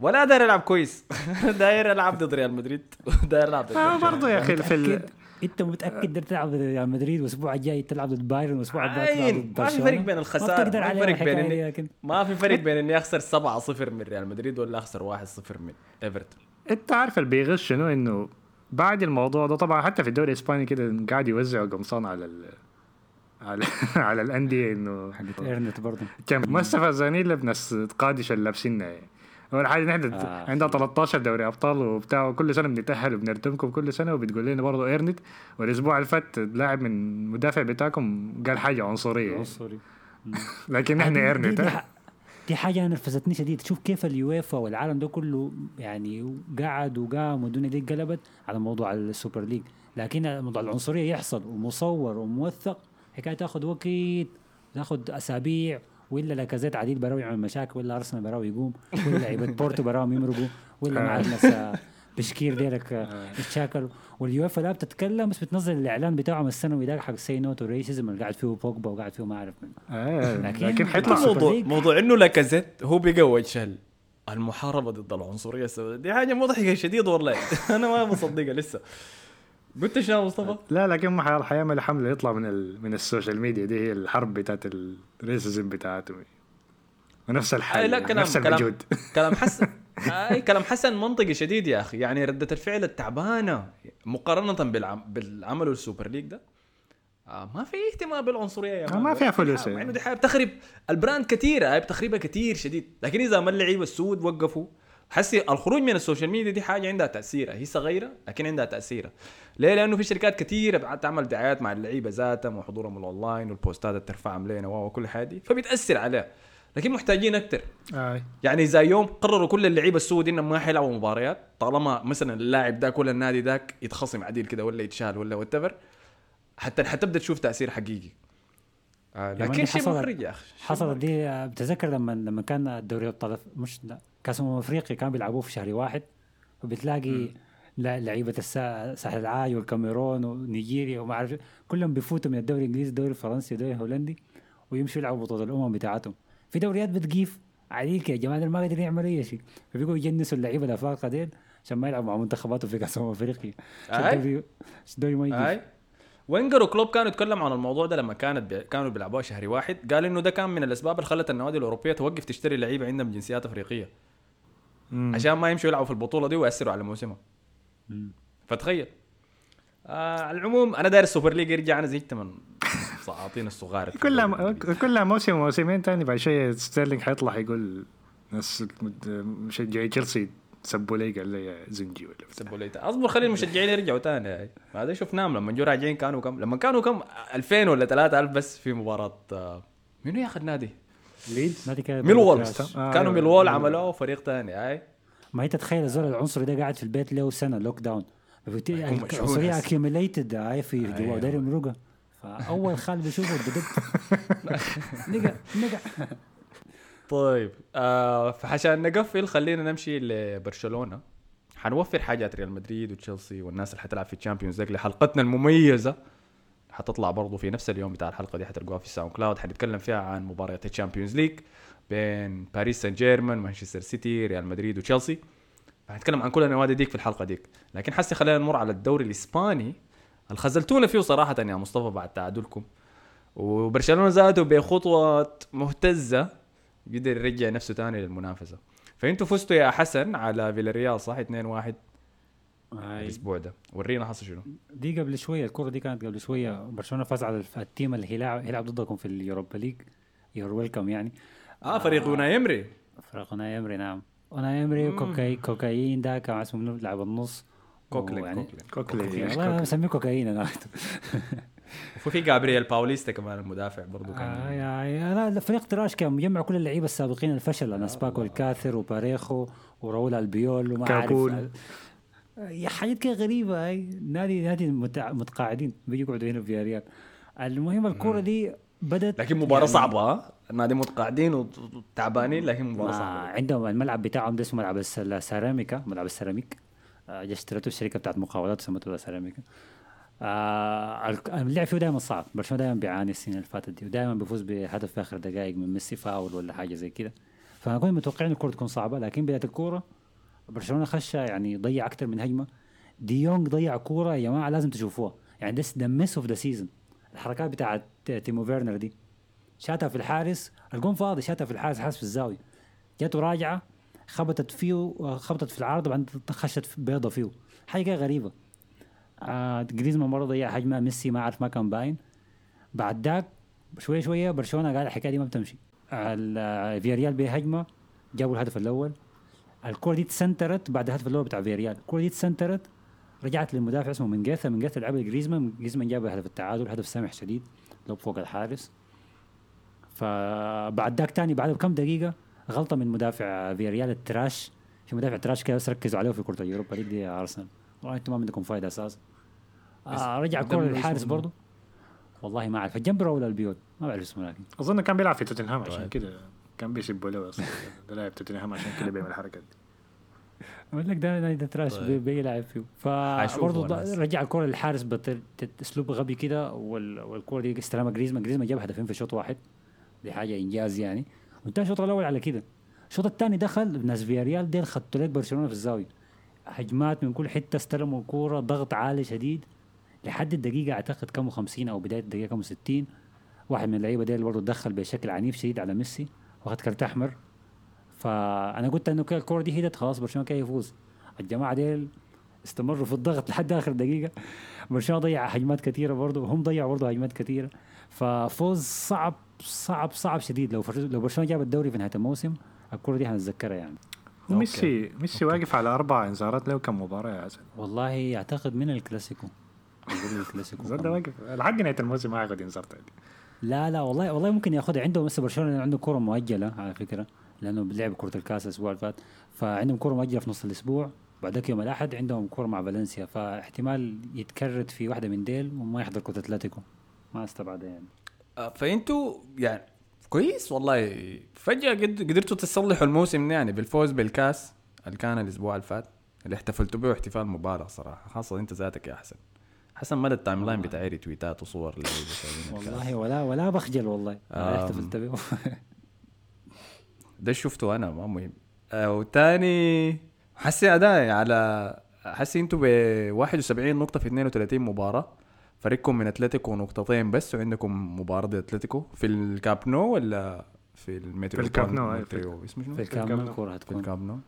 ولا داير العب كويس. داير العب ضد ريال مدريد. داير العب ضد آه. برضه يا أخي في ال... متأكد؟ أنت متأكد تقدر تلعب ضد ريال مدريد والاسبوع الجاي تلعب ضد بايرن والاسبوع الجاي تلعب عين ضد ما في؟ فرق بين الخسارة ما في فرق بين لكن ما في فرق بين إني أخسر 7-0 من ريال مدريد ولا أخسر 1-0 من إيفرتون. أنت عارف اللي بيغش شنو؟ إنه بعد الموضوع ده طبعا حتى في الدوري الإسباني كده قاعد يوزعوا قمصان على ال... على على الأندية إنه حقت earn it برضه كان ما استفزانين بناس قادش اللي لابسيننا يعني أول حاجة نحن آه. عندنا 13 دوري أبطال وبتاع وكل سنة بنتأهل وبنردمكم كل سنة وبتقول لنا برضه earn it والأسبوع اللي فات لاعب من المدافع بتاعكم قال حاجة عنصرية. عنصري. لكن نحن earn it دي, حاجة نرفزتني شديد. شوف كيف اليويفا والعالم ده كله يعني قعد وقام والدنيا دي قلبت على موضوع السوبر ليج. لكن موضوع العنصرية يحصل ومصور وموثق. حكاية تاخذ وقت تاخذ أسابيع ولا لاكازيت عديل براو يعمل مشاكل ولا ارسنال براو يقوم ولا لعيبة بورتو براو يمرقوا ولا ما عارف ناس آه، بشكير ديلك آه، يتشاكلوا واليوفا لا بتتكلم بس بتنزل الإعلان بتاعهم السنوي ده حق say no to racism اللي قاعد فيه بوجبا وقاعد فيه ما أعرف من آه. لكن- لكن حيطلع موضوع. موضوع إنه لاكازيت هو بقى ال- المحاربة ضد العنصرية السوداء دي حاجة مضحكة شديد والله أنا ما مصدقها لسه قلت شنو يا مصطفى؟ لا لكن ما حي- حيعمل حمله يطلع من ال... من ال social media. دي هي الحرب بتاعت ال racism بتاعته. ونفس الحال لا كلام نفس كلام الوجود. كلام حسن. أي كلام حسن منطقي شديد يا أخي. يعني ردة الفعل التعبانة. مقارنة بالعم بالعمل السوبر ليج ده آه ما في اهتمام بالعنصرية يا آه،. ما فيها فلوس مع يعني. إنه دي حاجة بتخرب ال brand كثيره هاي بتخربها كثير شديد. لكن إذا ما اللعيبه السود وقفوا حسي الخروج من ال social media دي حاجة عندها تاثير هي صغيرة لكن عندها تاثير ليه؟ لأنه في شركات كثيره تعمل دعايات مع اللعيبة ذاتهم وحضورهم الأونلاين والبوستات اللي ترفعهم لنا وكل حاجة دي فبتأثر عليها. لكن محتاجين أكثر آه. يعني زي يوم قرروا كل اللعيبة السود إنهم ما حيلعبوا مباريات طالما مثلا اللاعب ده كل النادي ذاك يتخصم عديل كده ولا يتشال ولا what حتى حتبدأ تشوف تأثير حقيقي. آه مان لكن شيء محرج يا أخي حصلت دي آه، بتذكر لما لما كان الدوري الأبطال مش لا كاس امم افريقيا كانوا بيلعبوه في شهر واحد وبتلاقي لا- لعيبة ساحل العاج والكاميرون ونيجيريا وما أعرف كلهم بيفوتوا من الدوري الإنجليزي الدوري الفرنسي الدوري الهولندي ويمشوا يلعبوا بطولة الأمم بتاعتهم. في دوريات بتقيف عليك يا جماعة ما قادرين يعملوا أي شيء. فبيقوا يجنسوا اللعيبة الافارقه ديل عشان ما يلعبوا مع منتخباته في كاس امم افريقيا. الدوري الدوري ما وينجر وكلوب كانوا يتكلموا عن الموضوع ده لما كانت بي... كانوا بيلعبوها شهر واحد. قال إنه ده كان من الأسباب اللي خلت النوادي الأوروبية توقف تشتري لعيبة عندهم جنسيات أفريقية. عشان ما يمشوا يلعبوا في البطولة دي ويأثروا على موسمهم. فتخيل. آه على العموم أنا داير السوبر ليج يرجع أنا زهقت من سلاطين الصغار كلها كلها موسم وموسمين تاني بعد شوية ستيرلينج حيطلع يقول ناس مشجعي تشيلسي سبوا لي قال لي زنجي ولا. سبوا لي أصبر خلي المشجعين يرجعوا هاي هذا شفناهم لما جو راجعين كانوا كم لما كانوا كم 2000 ولا 3000 بس في مباراة آه، منو ياخذ نادي؟ ليدز؟ ميلوول كراش. آه، كانوا أيوة. ميلوول عملوه فريق تاني هاي ما هي تتخيل الزول العنصري ده قاعد في البيت له سنه lockdown هسه. accumulated هاي في جوا أيوة. داير يمرقها فأول خال بيشوفه الددب نقع نقع. طيب آه فعشان نقفل خلينا نمشي لبرشلونة. حنوفر حاجات ريال مدريد وتشيلسي والناس اللي حتلعب في الشامبيونز ليج لحلقتنا المميزة. حتطلع برضو في نفس اليوم بتاع الحلقة دي حتلقوها في الساوند كلاود. حنتكلم فيها عن مباريات الشامبيونز ليج بين باريس سان جيرمان مانشستر سيتي ريال مدريد وتشيلسي حنتكلم عن كل النوادي ديك في الحلقة ديك. لكن حسي خلينا نمر على الدوري الإسباني. اللي خذلتونا فيه صراحة يا مصطفى بعد تعادلكم. وبرشلونة ذاته بخطوة مهتزة قدر يرجع نفسه تاني للمنافسة. فإنتوا فزتوا يا حسن على فيلاريال صح؟ 2-1 هاي. الأسبوع ده. ورينا حصل شنو. دي قبل شوية الكره دي كانت قبل شوية. برشلونة فاز على ال team اللي هيلعب هيلعب ضدكم في اليوروبا ليج. you're welcome يعني. آه فريق يوناي يمري فريق إمري نعم. إمري وكوكاي كوكايين ده كان اسمه منو؟ لاعب النص. كوكلين يعني كوكلي والله أنا بسميه كوكايين أنا. وفي جابرييل باوليستا كمان المدافع برضو كان آه يا أنا الفريق trash كان مجمع كل اللعيبة السابقين الفشل. ناس باكو ألكاسير وباريخو وراول ألبيول وما كابوي. يا حاجات كده غريبة هاي. نادي نادي متقاعدين بيجي يقعدوا هنا في ريال. المهم الكورة دي بدت لكن مباراة يعني صعبة ها؟ النادي متقاعدين وتعبانين لكن مباراة ما صعبة. عندهم الملعب بتاعهم ده اسمه ملعب الس- السيراميكا ملعب السيراميك. آه، اشتريته الشركة بتاعت مقاولات سمته السيراميكا آه اللعب فيه دائما صعب. برشلونة دائما بيعاني السنين اللي فاتت دي ودائما بيفوز بهدف في آخر دقائق من ميسي فاول ولا حاجة زي كده. فأنا كنت متوقع إن الكورة تكون صعبة لكن بدايه الكورة برشلونة خش يعني ضيع أكثر من هجمة. دي يونغ ضيع كورة يا جماعة لازم تشوفوها. يعني ده the miss of the season الحركات بتاعت تيمو فيرنر دي. شاتها في الحارس الجون فاضي شاتها في الحارس حارس في الزاوية. جاته راجعه خبطت فيه خبطت في العارضه وبعدين خشت بيضة فيه. حاجة غريبة. آه جريزمان مره ضيع هجمة ميسي ما عارف ما كان باين. بعد ذاك شوية شوية برشلونة قال الحكاية دي ما بتمشي. ال- فياريال بهجمه جابوا الهدف الأول. الكره دي تسنترت بعد الهدف الأول بتاع فياريال. الكره دي تسنترت رجعت للمدافع اسمه منجيثا. منجيثا لعبها جريزمان جريزمان جاب هدف التعادل هدف سامح شديد لو فوق الحارس. فبعد ذاك تاني بعد بكم دقيقة غلطة من مدافع فياريال ال trash. في مدافع trash كده بس ركزوا عليه في كرة اليوروبا ليج دي يا أرسنال. والله أنتم ما عندكم فايدة أساسا. آه رجع من للحارس برضه. والله ما أعرف. الجنبرة ولا البيوت ما بعرف اسمه لكن. أظن كان بيلعب في توتنهام عشان طيب. كده. كان بيسبوا له أصلا. ده لاعب توتنهام عشان كده بيعمل الحركه دي. أقول لك ده نادي trash طيب. بي- بيلعب فيه. فبرضه. رجع الكرة للحارس باسلوب غبي كده وال- والكرة دي استلمها جريزمان. جريزمان جاب هدفين في شوط واحد. دي حاجة إنجاز يعني. وانتهى الشوط الأول على كده. الشوط الثاني دخل ناس فياريال ديل خدتوا لك برشلونة في الزاوية. هجمات من كل حتة استلموا الكورة ضغط عالي شديد. لحد الدقيقة أعتقد كم 50 أو بداية الدقيقة كم 60 واحد من اللعيبة ديل برضه دخل بشكل عنيف شديد على ميسي. واخد كارت أحمر. فأنا قلت إنه كده الكورة دي هدت خلاص برشلونة كده يفوز. الجماعة ديل استمروا في الضغط لحد آخر دقيقة. برشلونة ضيع هجمات كثيره برضه وهم ضيعوا برضه هجمات كثيره ففوز صعب صعب صعب شديد. لو لو برشلونة جاب الدوري في نهاية الموسم الكورة دي حنتذكرها يعني. وميسي ميسي واقف على أربع إنذارات له كم مباراة يا حسن والله أعتقد من الكلاسيكو. قبل الكلاسيكو. ده. واقف. لحد نهاية الموسم ما ياخذ إنذار لا لا والله والله ممكن ياخذها عنده بس برشلونة عنده كره مؤجلة على فكرة. لأنه لعب كرة الكاس الأسبوع اللي فات. فعندهم كرة مؤجلة في نص الأسبوع. بعدك يوم الأحد عندهم كرة مع فالنسيا. فاحتمال يتكرّت في واحدة من ديل وما يحضر كرة أتلتيكو. ما استبعد يعني. آه، فإنتوا يعني كويس والله. فجأة قد- قدرتوا تصلحوا الموسم يعني بالفوز بالكاس اللي كان الأسبوع اللي فات اللي احتفلتوا به احتفال مبالغ صراحة. خاصة أنت ذاتك يا حسن حسن مدّي ال timeline بتاعي ريتويتات وصور. والله ولا ولا بخجل والله. أنا احتفلت به. ده شفته أنا ما مهم. آه وتاني حسي اداء على حسي أنتوا ب 71 نقطة في 32 مباراة. فريقكم من أتلتيكو نقطتين بس وعندكم مباراة ضد أتلتيكو. في الكامب نو ولا في المترو في الكامب نو، اسمه شنو؟ في الكامب. الكوره في الكامب نو.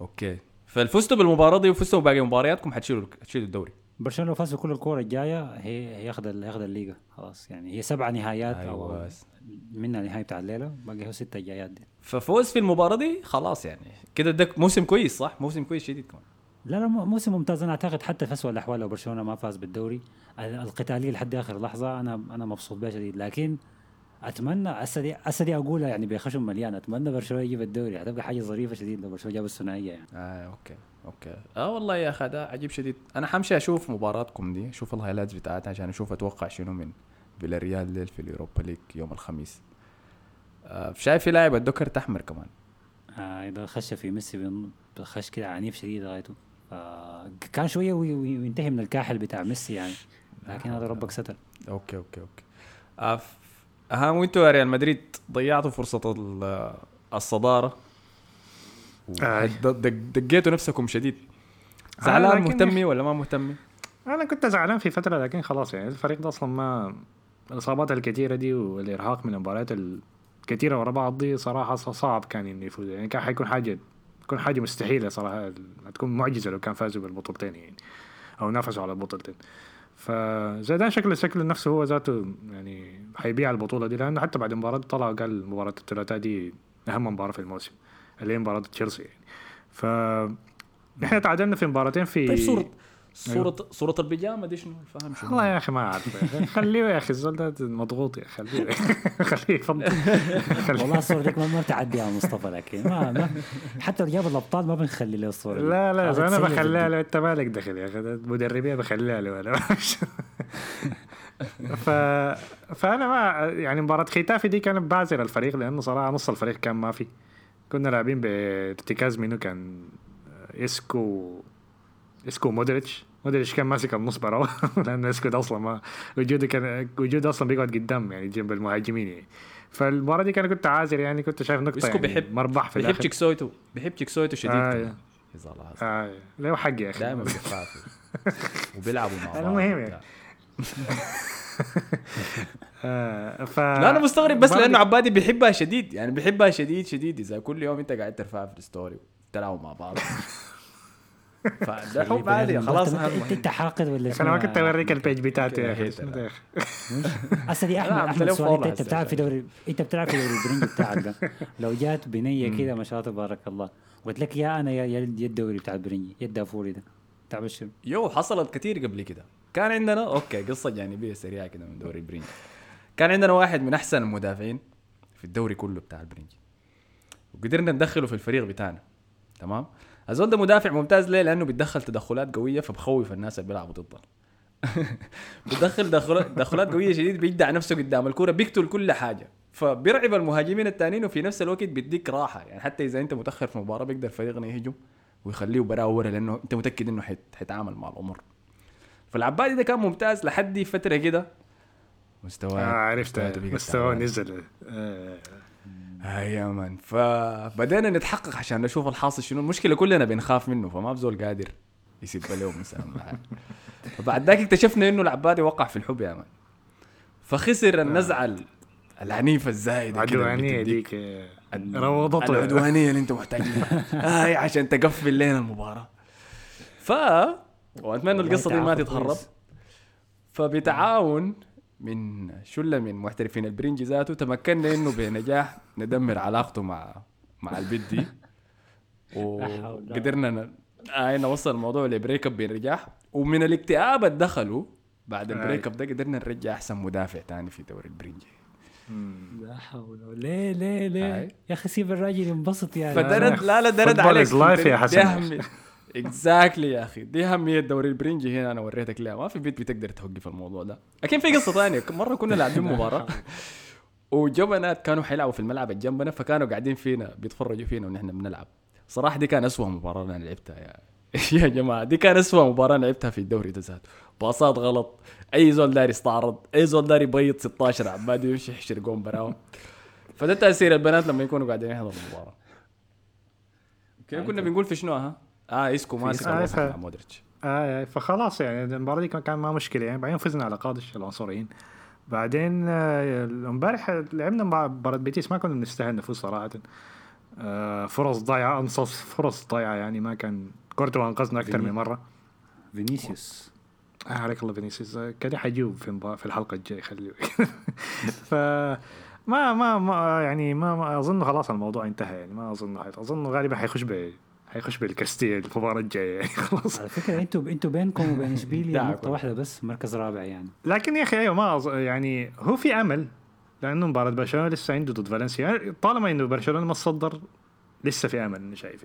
okay. فلو فزتوا بالمباراة دي وفزتوا باقي مبارياتكم حتشيلوا حتشيلوا الدوري. برشلونة لو فاز بكل الكورة الجاية هي هياخد ال- هياخد الليجا خلاص يعني هي سبع نهايات أو أيوه منها نهاية بتاع الليلة باقي هو ستة الجايات دي ففوز في المباراة دي خلاص يعني. كده ده موسم كويس صح؟ موسم كويس شديد كمان. لا لا مو- موسم ممتاز. أنا أعتقد حتى في اسوء الأحوال لو برشلونة ما فاز بالدوري ال- القتالية لحد آخر لحظة أنا أنا مبسوط بها شديد. لكن اتمنى هسه دي هسه دي أقولها يعني بخشم مليان. أتمنى برشلونة يجيب الدوري. هتبقى حاجة ظريفة شديد لو برشلونة جاب الثنائية يعني. آه okay okay. آه والله يا أخي ده عجيب شديد. أنا حمشي أشوف مباراتكم دي أشوف ال highlights بتاعتها عشان أشوف أتوقع شنو من فياريال ديل في ال Europa League يوم الخميس. آه شايف في لاعب اتدى كرت احمر كمان. آه إذا خش في ميسي خش كده عنيف شديد غايته آه كان شوية وي- وي- وينتهي من الكاحل بتاع ميسي يعني. لكن هذا ربك ستر. okay okay okay. آه أها وإنتوا يا ريال مدريد ضيعتوا فرصة ال- الصدارة. دق- دقيتوا نفسكم شديد. زعلان لكن- مهتمي ولا ما مهتمي؟ أنا كنت زعلان في فترة لكن خلاص يعني الفريق ده أصلا ما الإصابات الكثيرة دي والإرهاق من المباريات الكثيره ورا بعض دي صراحة صعب كان إنه يفوز. يعني كان حيكون حاجة تكون حاجة مستحيلة صراحة هتكون معجزة لو كان فازوا بالبطولتين يعني أو نافسوا على البطولتين. فزيدان شكله شكل نفسه هو ذاته يعني حيبيع البطولة دي لأنه حتى بعد المباراه طلع قال مباراة الثلاثاء دي أهم مباراة في الموسم اللي هي مباراة تشيلسي يعني. ف إحنا تعادلنا في مباراتين في طيب صوره صوره صورة البيجامة دي شنو؟ فاهم شنو؟ والله يا أخي ما أعرف. خليه يا أخي الزول ده مضغوط يا أخي خليه خليه يفضل. والله الصورة ديك ما ما بتعدي يا مصطفى لكن ما, ما حتى جاب الأبطال ما بنخلي له الصورة دي. لا لا أنا بخليها. له أنت مالك دخل يا أخي ده المدربيه بخليها له أنا ف... فأنا ما يعني مباراة ختافي دي كانت بعذر الفريق لأنه صراحة نص الفريق كان ما في كنا لاعبين بارتكاز منه كان اسكو إسكو مودريتش مودريتش كان ماسك النص براو لأنه اسكو ده أصلا ما وجوده كان وجوده أصلا بيقعد قدام يعني جنب المهاجمين يعني. فالمباراة دي كان كنت عازر يعني كنت شايف نقطة إسكو يعني بيحب- مربح في بيحب تشيكسويتو بيحب تشيكسويتو شديد آه، آه له حق يا أخي. دائما بيخافوا وبيلعبوا مع بعض. المهم يعني. آه ف لا أنا مستغرب بس لأنه عبادي بيحبها شديد. يعني بيحبها شديد شديد. إذا كل يوم أنت قاعد ترفعها في الستوري تلعبوا مع بعض. فده حب عادي خلاص أنت أنت, حاقد ولا أنا ما كنت أوريك ال page بتاعتي يا أخي ده. يا أحمد أحمد سؤال أنت, بتلعب في. دوري أنت بتلعب في دوري البرنجي بتاعك ده. لو جات بنية كده ما شاء الله تبارك الله. قلت لك يا أنا يا الدوري بتاع البرنجي يا الدافوري ده. تعمل شنو؟ يو حصلت كتير قبل كده. كان عندنا okay قصة جانبية سريعة كده من دوري البرنجي كان عندنا واحد من أحسن المدافعين في الدوري كله بتاع البرينج وقدرنا ندخله في الفريق بتاعنا. تمام؟ الزول ده مدافع ممتاز ليه؟ لأنه بيتدخل تدخلات قوية فبخوف الناس اللي بيلعبوا ضده. بيدخل تدخلات قوية شديد بيجدع نفسه قدام الكورة بيقتل كل حاجة. فبيرعب المهاجمين التانيين وفي نفس الوقت بيديك راحة. يعني حتى إذا أنت متأخر في مباراة بيقدر فريقنا يهجم ويخليه براه ورا لأنه أنت متأكد إنه حيت- حيتعامل مع الأمور. فالعبادي ده كان ممتاز لحد فترة كده. مستواه آه عرفت. مستواه. نزل. آه. هاي يا مان فبدينا نتحقق عشان نشوف الحاصل شنو. المشكلة كلنا بنخاف منه فما بزول قادر يسيب له مثلا. فبعد ذاك اكتشفنا إنه العبادي وقع في الحب يا مان فخسر النزعة ال- العنيفة الزايدة كده بتديك. ديك. آه، روضته العدوانية اللي انت محتاجها هاي عشان تقفل لنا المباراة. ف وأتمنى القصة دي ما تتهرب. فبتعاون من شلة من محترفين البرنجي ذاته تمكنا إنه بنجاح ندمر علاقته مع مع البت دي وقدرنا ن... آه نوصل الموضوع ل breakup بنجاح ومن الاكتئاب اللي دخلوا بعد ال breakup ده قدرنا نرجع أحسن مدافع تاني في دوري البرنجي لا حول ولا- ليه ليه ليه؟ هاي. يا أخي سيب الراجل ينبسط يعني. فدرد لا لا درد عليك. يا حسن. exactly يا أخي. دي أهمية دوري البرنجي هنا أنا وريتك ليه ما في بت بتقدر توقف الموضوع ده. لكن في قصة ثانية. مرة كنا لاعبين مباراة وجو بنات كانوا حيلعبوا في الملعب اللي جنبنا فكانوا قاعدين فينا بيتفرجوا فينا ونحن بنلعب. صراحة دي كان أسوأ مباراة أنا لعبتها يا يا جماعة. دي كان أسوأ مباراة لعبتها في الدوري ده ذاته. باصات غلط. أي زول داير يستعرض أي زول داير يبيض 16 عبادي يمشي يحشر جون براهم. فده تأثير البنات لما يكونوا قاعدين يحضروا المباراة. كنا بنقول في شنو ها؟ آه إسكو ماسك آه، مودريتش. آه فخلاص يعني المباراة دي كان- كان ما مشكلة. يعني بعدين فزنا على قادش العنصريين. بعدين آه، امبارح لعبنا مع مباراة بيتيس ما كنا نستاهل نفوز صراحة. آه، فرص ضايعة انصاف فرص ضايعة يعني ما كان كورتوا أنقذنا أكثر من مرة. فينيسيوس. آه عليك الله فينيسيوس. آه، كده حيجيب في المبا- في الحلقة الجاية خليه. ف ما ما ما يعني ما, ما أظن خلاص الموضوع انتهى يعني ما أظن أظن غالبا حيخش ب حيخش بالكاستيا المباراه الجايه يعني خلاص. على فكرة أنتوا أنتوا بينكم وبين اشبيليا. نقطة واحدة بس مركز رابع يعني. لكن يا أخي أيوه ما أظ... يعني هو في أمل لأنه مباراة برشلونة لسه عنده ضد فالنسيا. طالما إنه برشلونة ما تصدر لسه في أمل أنا شايف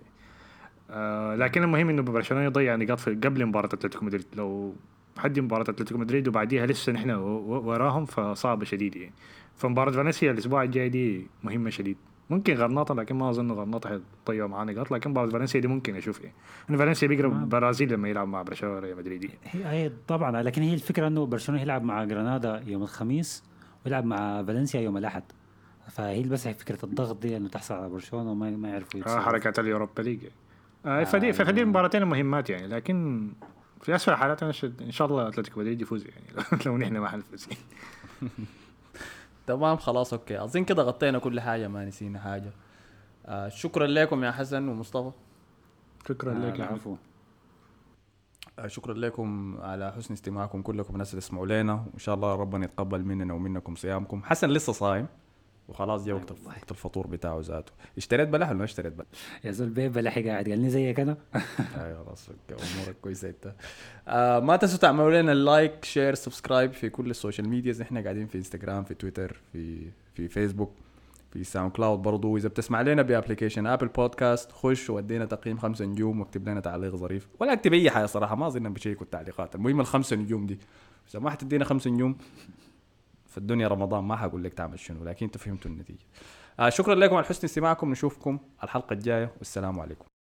آه لكن المهم إنه برشلونة يضيع نقاط في قبل مباراة أتلتيكو مدريد. لو حد مباراة أتلتيكو مدريد وبعديها لسه نحن و- و- وراهم فصعبه شديد يعني. فمباراة فالنسيا الأسبوع الجاي دي مهمة شديد. ممكن غرناطة لكن ما أظن غرناطة حيضيعوا معاه نقاط لكن مباراه فالنسيا دي ممكن أشوف يعني انه فالنسيا بيقرب برازيل لما يلعب مع برشلونة ريال مدريد. يعني. هي طبعا لكن هي الفكرة إنه برشلونة يلعب مع جرانادا يوم الخميس ويلعب مع فالنسيا يوم الأحد. فهي بس هي فكرة الضغط دي إنه تحصل على برشلونة وما ما يعرفوا آه. حركات اليوروبا ليج. آه فدي فدي المباراتين المهمات يعني لكن في اسوء الحالات إن شاء الله أتلتيكو مدريد يفوز يعني. لو نحن ما حنفوز. تمام خلاص أوكي. أظن كده غطينا كل حاجة ما نسينا حاجة. آه شكرا لكم يا حسن ومصطفى. شكرا آه، لك يا. العفو آه شكرا لكم على حسن استماعكم. كلكم الناس اللي تسمعوا لنا وإن شاء الله ربنا يتقبل مننا ومنكم صيامكم. حسن لسه صايم. وخلاص جا وقت وقت الفطور بتاعه ذاته. اشتريت بلح ولا ما اشتريت بلح؟ يا زول بيب بلحي قاعد قال لي زيك أنا أيوه خلاص أمورك كويسة أنت. آه ما تنسوا تعملوا لنا like share subscribe في كل ال social medias إحنا قاعدين في انستغرام في تويتر في في فيسبوك في ساوند كلاود برضو. إذا بتسمع لنا ب application Apple Podcast خش ودينا تقييم خمسة نجوم واكتب لنا تعليق ظريف. ولا اكتب أي حاجة صراحة ما أظن بشيكوا التعليقات. المهم الخمسة نجوم دي. إذا ما حتدينا خمسة نجوم في الدنيا رمضان ما حقول لك تعمل شنو لكن أنتوا فهمتوا النتيجة. آه شكرا لكم على حسن استماعكم نشوفكم الحلقة الجاية والسلام عليكم.